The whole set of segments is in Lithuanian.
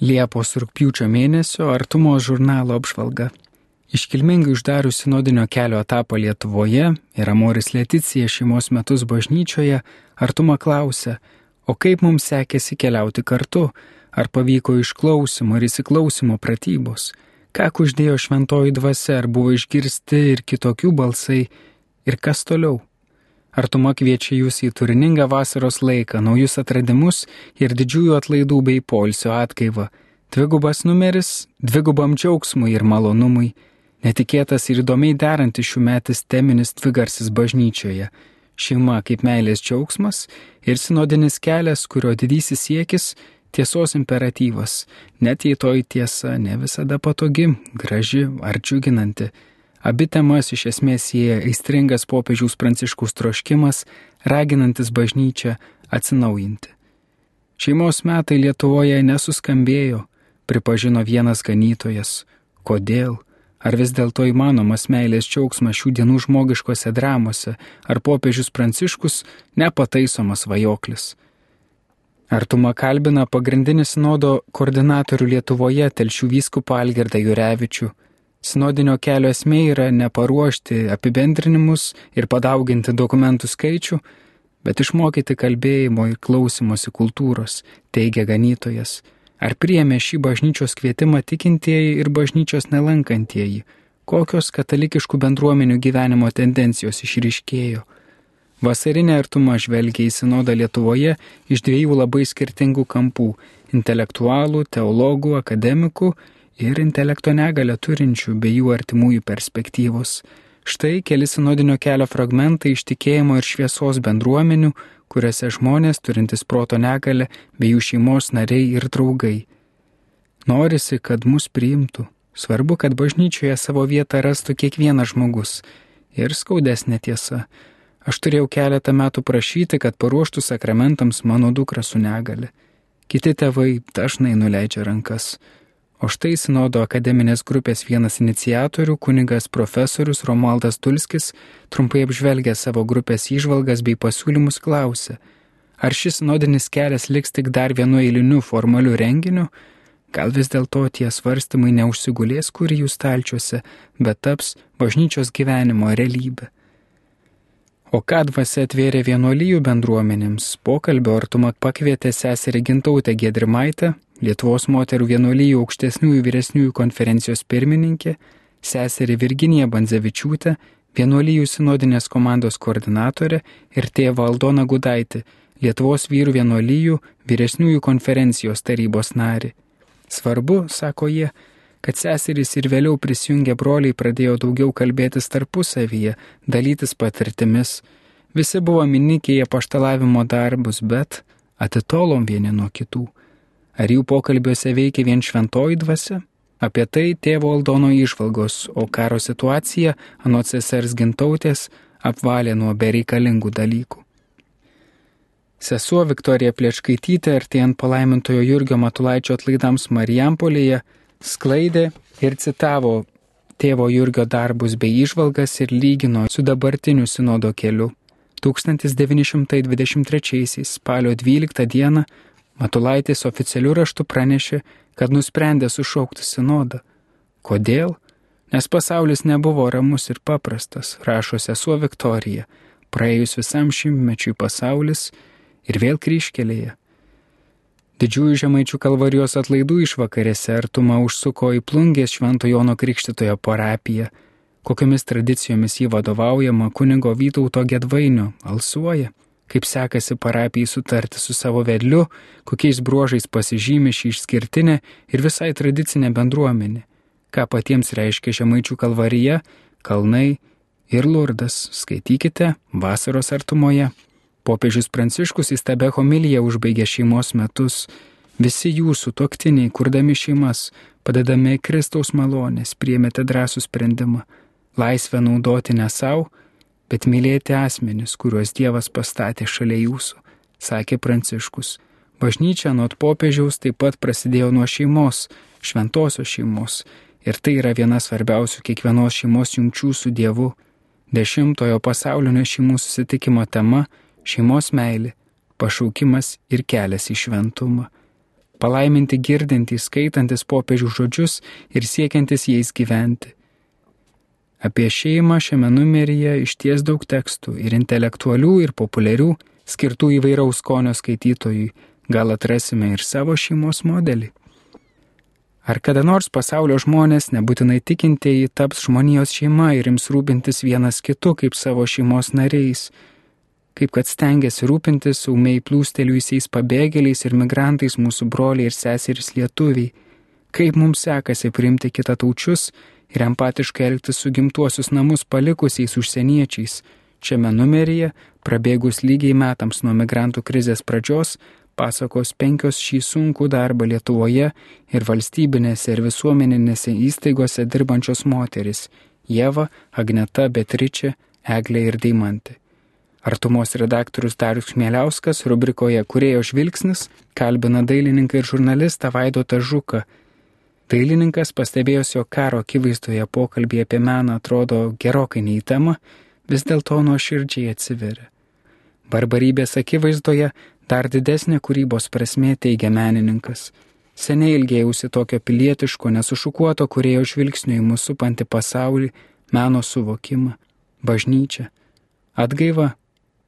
Liepos rūpiučio mėnesio artumo žurnalo apžvalga. Iškilmingai uždarius sinodinio kelio etapą Lietuvoje ir Amoris Leticija šeimos metus bažnyčioje, artuma klausia, o kaip mums sekėsi keliauti kartu, ar pavyko išklausimo ir įsiklausimo pratybos, ką uždėjo šventoji dvasia, ar buvo išgirsti ir kitokių balsai, ir kas toliau. Artuma kviečia jūs į turiningą vasaros laiką, naujus atradimus ir didžiųjų atlaidų bei polsio atgaivą. Dvigubas numeris, dvigubam džiaugsmui ir malonumui, netikėtas ir įdomiai derantis šių metais teminis dvigarsis bažnyčioje - šeima kaip meilės džiaugsmas ir sinodinis kelias, kurio didysis siekis - tiesos imperatyvas, net jei toji tiesa ne visada patogi, graži ar džiuginanti Abi temas iš esmės sieja aistringas popiežiaus pranciškus troškimas, raginantis bažnyčią atsinaujinti. Šeimos metai Lietuvoje nesuskambėjo, pripažino vienas ganytojas. Kodėl? Ar vis dėlto įmanomas meilės džiaugsmas šių dienų žmogiškose dramose, ar popiežius pranciškus nepataisomas vajoklis? Artuma kalbina pagrindinį sinodo koordinatorių Lietuvoje telšių vyskupą Algerdą Jurevičių Sinodinio kelio esmė yra neparuošti apibendrinimus ir padauginti dokumentų skaičių, bet išmokyti kalbėjimo ir klausimosi kultūros, teigia ganytojas. Ar priemė šį bažnyčios kvietimą tikintieji ir bažnyčios nelankantieji? Kokios katalikiškų bendruomenių gyvenimo tendencijos išryškėjo? Vasarinė artuma žvelgia į sinodą Lietuvoje iš dviejų labai skirtingų kampų - intelektualų, teologų, akademikų ir intelekto negalę turinčių bei jų artimųjų perspektyvos. Štai keli sinodinio kelio fragmentai iš tikėjimo ir šviesos bendruomenių, kuriuose žmonės turintys proto negalę bei jų šeimos nariai ir draugai. Norisi, kad mus priimtų. Svarbu, kad bažnyčioje savo vietą rastų kiekvienas žmogus. Ir skaudesnė tiesa. Aš turėjau keletą metų prašyti, kad paruoštų sakramentams mano dukrą su negale. Kiti tėvai dažnai nuleidžia rankas. O štai Sinodo akademinės grupės vienas iniciatorių, kunigas profesorius Romualdas Tulskis, trumpai apžvelgė savo grupės įžvalgas bei pasiūlymus klausė, ar šis sinodinis kelias liks tik dar vienu eiliniu formaliu renginiu, gal vis dėlto tie svarstymai neužsigulės kurį jūs stalčiuose, bet taps bažnyčios gyvenimo realybė. O ką dvasia atvėrė vienuolyjų bendruomenėms, pokalbio artumą pakvietė seserį Gintautę Gedrimaitę, Lietuvos moterų vienuolyjų aukštesniųjų vyresniųjų konferencijos pirmininkė, seserį Virginija Banzevičiūtė, vienuolyjų sinodinės komandos koordinatorė ir tėva Aldona Gudaitė, Lietuvos vyrų vienuolyjų vyresniųjų konferencijos tarybos nari. Svarbu, sako jie, kad seserys ir vėliau prisijungę broliai pradėjo daugiau kalbėtis tarpusavyje, dalytis patirtimis. Visi buvo minikėje paštalavimo darbus, bet atitolom vieni nuo kitų. Ar jų pokalbiuose veikia vien šventoji dvasia? Apie tai tėvo Aldono išvalgos, o karo situacija, anot sesers gintautės, apvalė nuo bereikalingų dalykų. Sesuo Viktorija Pliečkaitytė artėjant palaimintojo Jurgio Matulaičio atlaidams Marijampolėje sklaidė ir citavo tėvo Jurgio darbus bei išvalgas ir lygino su dabartiniu sinodo keliu. 1923 spalio 12 dieną Matulaitis oficialiu raštu pranešė, kad nusprendė sušaukti sinodą. Kodėl? Nes pasaulis nebuvo ramus ir paprastas, rašo sesuo Viktorija, praėjus visam šimtmečiui pasaulis ir vėl kryškelėje. Didžiųjų žemaičių kalvarijos atlaidų išvakarėse artuma užsuko į plungės Švento Jono Krikštitojo parapiją, kokiamis tradicijomis jį vadovaujama kunigo Vytauto Gedvainio alsuoja kaip sekasi parapijai sutarti su savo vedliu, kokiais bruožais pasižymi šį išskirtinę ir visai tradicinę bendruomenę, ką patiems reiškia Žemaičių kalvarija, kalnai ir lurdas, skaitykite vasaros artumoje. Popiežius Pranciškus įstabę homiliją užbaigė šeimos metus. Visi jūsų toktiniai, kurdami šeimas, padedami Kristaus malonės, priemėte drąsų sprendimą - laisvę naudoti ne savo, bet mylėti asmenis, kuriuos Dievas pastatė šalia jūsų, sakė Pranciškus. Bažnyčia nuo popiežiaus taip pat prasidėjo nuo šeimos, šventosios šeimos, ir tai yra viena svarbiausių kiekvienos šeimos jungčių su Dievu. Dešimtojo pasaulinio šeimų susitikimo tema - šeimos meilė, pašaukimas ir kelias į šventumą. palaiminti girdintys, skaitantis popiežių žodžius ir siekiantis jais gyventi. Apie šeimą šiame numeryje išties daug tekstų ir intelektualių, ir populiarių, skirtų įvairaus skonio skaitytojui, gal atrasime ir savo šeimos modelį. Ar kada nors pasaulio žmonės, nebūtinai tikintieji, taps žmonijos šeima ir ims rūpintis vienas kitu kaip savo šeimos nariais, kaip kad stengiasi rūpintis saumiai plūsteliuisiais pabėgėliais ir migrantais mūsų broliai ir seserys lietuviai, kaip mums sekasi priimti kitą taučius ir empatiškai elgtis su gimtuosius namus palikusiais užsieniečiais. Šiame numeryje, prabėgus lygiai metams nuo migrantų krizės pradžios, pasakos penkios šį sunkų darbą Lietuvoje ir valstybinėse ir visuomeninėse įstaigose dirbančios moteris - Jeva, Agneta, Beatričė, Eglė ir Deimantė. Artumos redaktorius Darius Mieliauskas rubrikoje Kurėjo žvilgsnis kalbina dailininką ir žurnalistą Vaidotą Žuką. Dailininkas pastebėjęs jo karo akivaizdoje pokalbį apie meną atrodo gerokai neįtama, vis dėlto nuo širdžiai atsiveria. Barbarybės akivaizdoje dar didesnė kūrybos prasme teigia menininkas. Seniai ilgėjausi tokio pilietiško, nesušukuoto kurėjo žvilgsnio į mūsų supantį pasaulį, meno suvokimą, bažnyčią. Atgaiva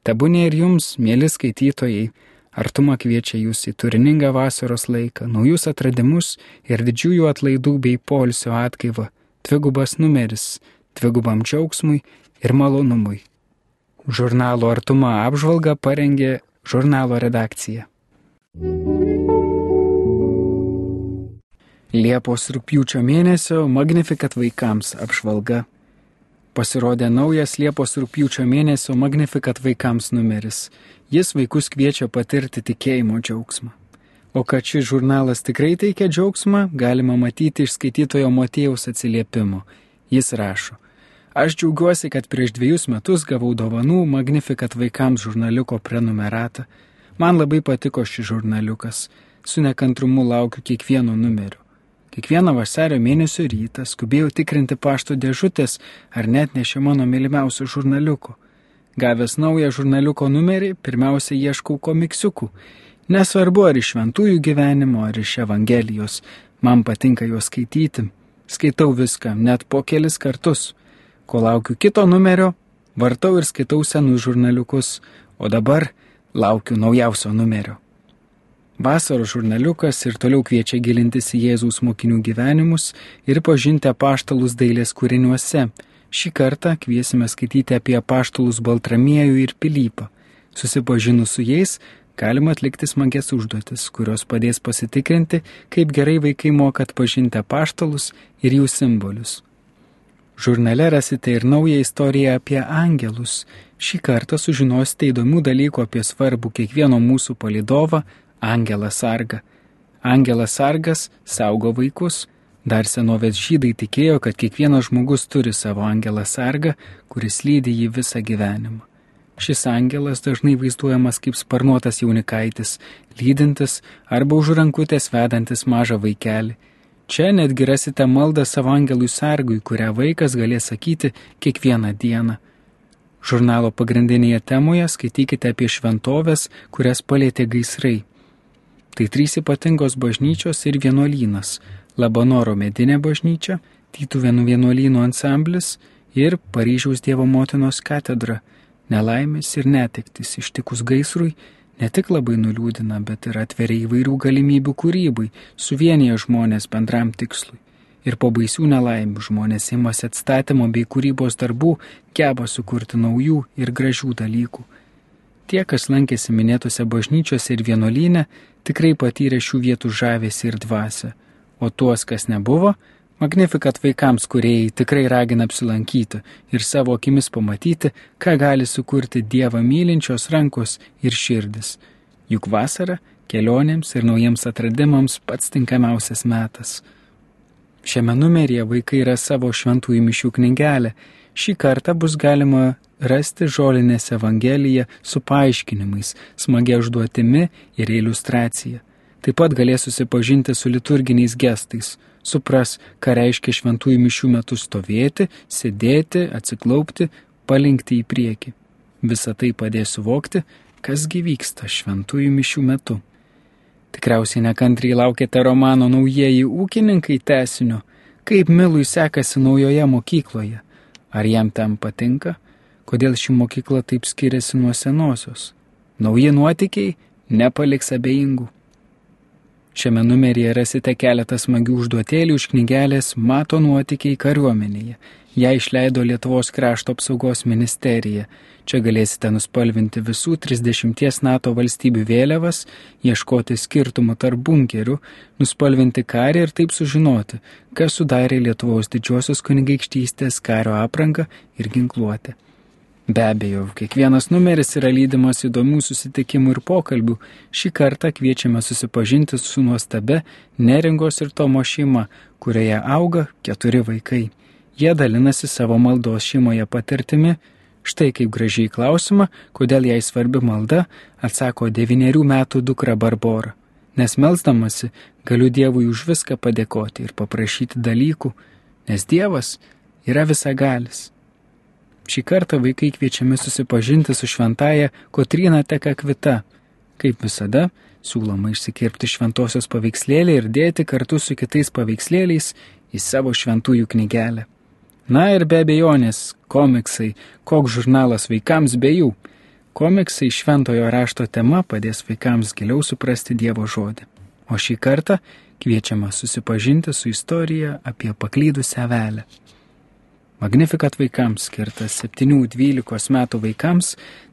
Tebūnė ir jums, mėly skaitytojai, artuma kviečia jūs į turiningą vasaros laiką, naujus atradimus ir didžiųjų atlaidų bei polsio atgaivą, dvigubas numeris, dvigubam džiaugsmui ir malonumui. Žurnalo artuma apžvalga parengė žurnalo redakcija. Liepos rūpjūčio mėnesio Magnificat vaikams apžvalga Pasirodė naujas Liepos rūpjūčio mėnesio Magnificat vaikams numeris. Jis vaikus kviečia patirti tikėjimo džiaugsmą. O kad šis žurnalas tikrai teikia džiaugsmą, galima matyti iš skaitytojo Motėjaus atsiliepimo. Jis rašo. Aš džiaugiuosi, kad prieš dviejus metus gavau dovanų Magnificat vaikams žurnaliuko prenumeratą. Man labai patiko šis žurnaliukas. Su nekantrumu laukiu kiekvieno numerio. Kiekvieną vasario mėnesio rytą skubėjau tikrinti pašto dėžutės, ar net nešė mano mylimiausio žurnaliuko. Gavęs naują žurnaliuko numerį, pirmiausia ieškau komiksiukų. Nesvarbu, ar iš šventųjų gyvenimo, ar iš Evangelijos. Man patinka juos skaityti. Skaitau viską, net po kelis kartus. Kol laukiu kito numerio, vartau ir skaitau senus žurnaliukus, o dabar laukiu naujausio numerio. Vasaros žurnaliukas ir toliau kviečia gilintis į Jėzaus mokinių gyvenimus ir pažinti apaštalus dailės kūriniuose. Šį kartą kviesime skaityti apie apaštalus Baltramiejų ir Pilypą. Susipažinus su jais, galima atlikti smagias užduotis, kurios padės pasitikrinti, kaip gerai vaikai moka atpažinti apaštalus ir jų simbolius. Žurnale rasite ir naują istoriją apie angelus. Šį kartą sužinosite įdomių dalykų apie svarbų kiekvieno mūsų palidovą Angelas sarga. Angelas sargas saugo vaikus. Dar senovės žydai tikėjo, kad kiekvienas žmogus turi savo angelą sargą, kuris lydi jį visą gyvenimą. Šis angelas dažnai vaizduojamas kaip sparnuotas jaunikaitis, lydintis arba už rankutės vedantis mažą vaikelį. Čia netgi rasite maldą savo angelui sargui, kurią vaikas galės sakyti kiekvieną dieną. Žurnalo pagrindinėje temoje skaitykite apie šventovės, kurias palėtė gaisrai. Tai trys ypatingos bažnyčios ir vienuolynas - Labanoro medinė bažnyčia, Tytuvėnų vienuolyno ansamblis ir Paryžiaus Dievo motinos katedra. Nelaimės ir netektis ištikus gaisrui ne tik labai nuliūdina, bet ir atveria įvairių galimybių kūrybai, suvienyje žmonės bendram tikslui. Ir po baisių nelaimių žmonės imasi atstatymo bei kūrybos darbų, geba sukurti naujų ir gražių dalykų. Tie, kas lankėsi minėtose bažnyčiose ir vienuolyne, tikrai patyrė šių vietų žavesį ir dvasę, o tuos, kas nebuvo, Magnifikat vaikams, kurie tikrai ragina apsilankyti ir savo akimis pamatyti, ką gali sukurti Dievą mylinčios rankos ir širdis. Juk vasara kelionėms ir naujiems atradimams pats tinkamiausias metas. Šiame numeryje vaikai yra savo šventųjų mišių knygelę. Šį kartą bus galima rasti žolinės Evangeliją su paaiškinimais, smagia užduotimi ir iliustracija. Taip pat galės susipažinti su liturginiais gestais, supras, ką reiškia šventųjų mišių metu stovėti, sėdėti, atsiklaupti, palinkti į priekį. Visą tai padės suvokti, kas gyvyksta šventųjų mišių metu. Tikriausiai nekantriai laukite romano Naujieji ūkininkai tesinio, kaip Milui sekasi naujoje mokykloje. Ar jam tam patinka? Kodėl ši mokykla taip skiriasi nuo senosios? Nauji nuotikiai nepaliks abejingų. Šiame numeryje rasite keletą smagių užduotėlių iš knygelės Mato nuotykiai kariuomenėje. Ja išleido Lietuvos krašto apsaugos ministerija. Čia galėsite nuspalvinti visų 30 NATO valstybių vėliavas, ieškoti skirtumų tarp bunkerių, nuspalvinti karį ir taip sužinoti, kas sudarė Lietuvos didžiosios kunigaikštystės kario aprangą ir ginkluotę. Be abejo, kiekvienas numeris yra lydimas įdomių susitikimų ir pokalbių. Šį kartą kviečiame susipažinti su nuostabe Neringos ir Tomo šeima, kurioje auga keturi vaikai. Jie dalinasi savo maldos šeimoje patirtimi. Štai kaip gražiai klausimą, kodėl jai svarbi malda, atsako devyniarių metų dukra Barbora. Nes melzdamasi galiu Dievui už viską padėkoti ir paprašyti dalykų, nes Dievas yra visagalis. Šį kartą vaikai kviečiami susipažinti su šventaja Kotryna Tekakvita. Kaip visada, siūloma išsikirpti šventosios paveikslėlį ir dėti kartu su kitais paveikslėliais į savo šventųjų knygelę. Na ir be abejonės, komiksai, koks žurnalas vaikams be jų. Komiksai šventojo rašto tema padės vaikams giliau suprasti Dievo žodį. O šį kartą kviečiama susipažinti su istorija apie paklydusią velę. Magnifikat vaikams skirtas 7-12 metų vaikams,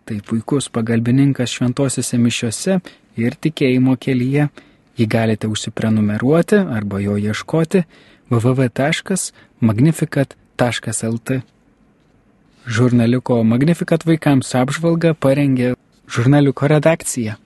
tai puikus pagalbininkas šventosiuose mišiuose ir tikėjimo kelyje. Jį galite užsiprenumeruoti arba jo ieškoti www.magnificat.lt. Žurnaliuko Magnifikat vaikams apžvalgą parengė žurnaliuko redakcija.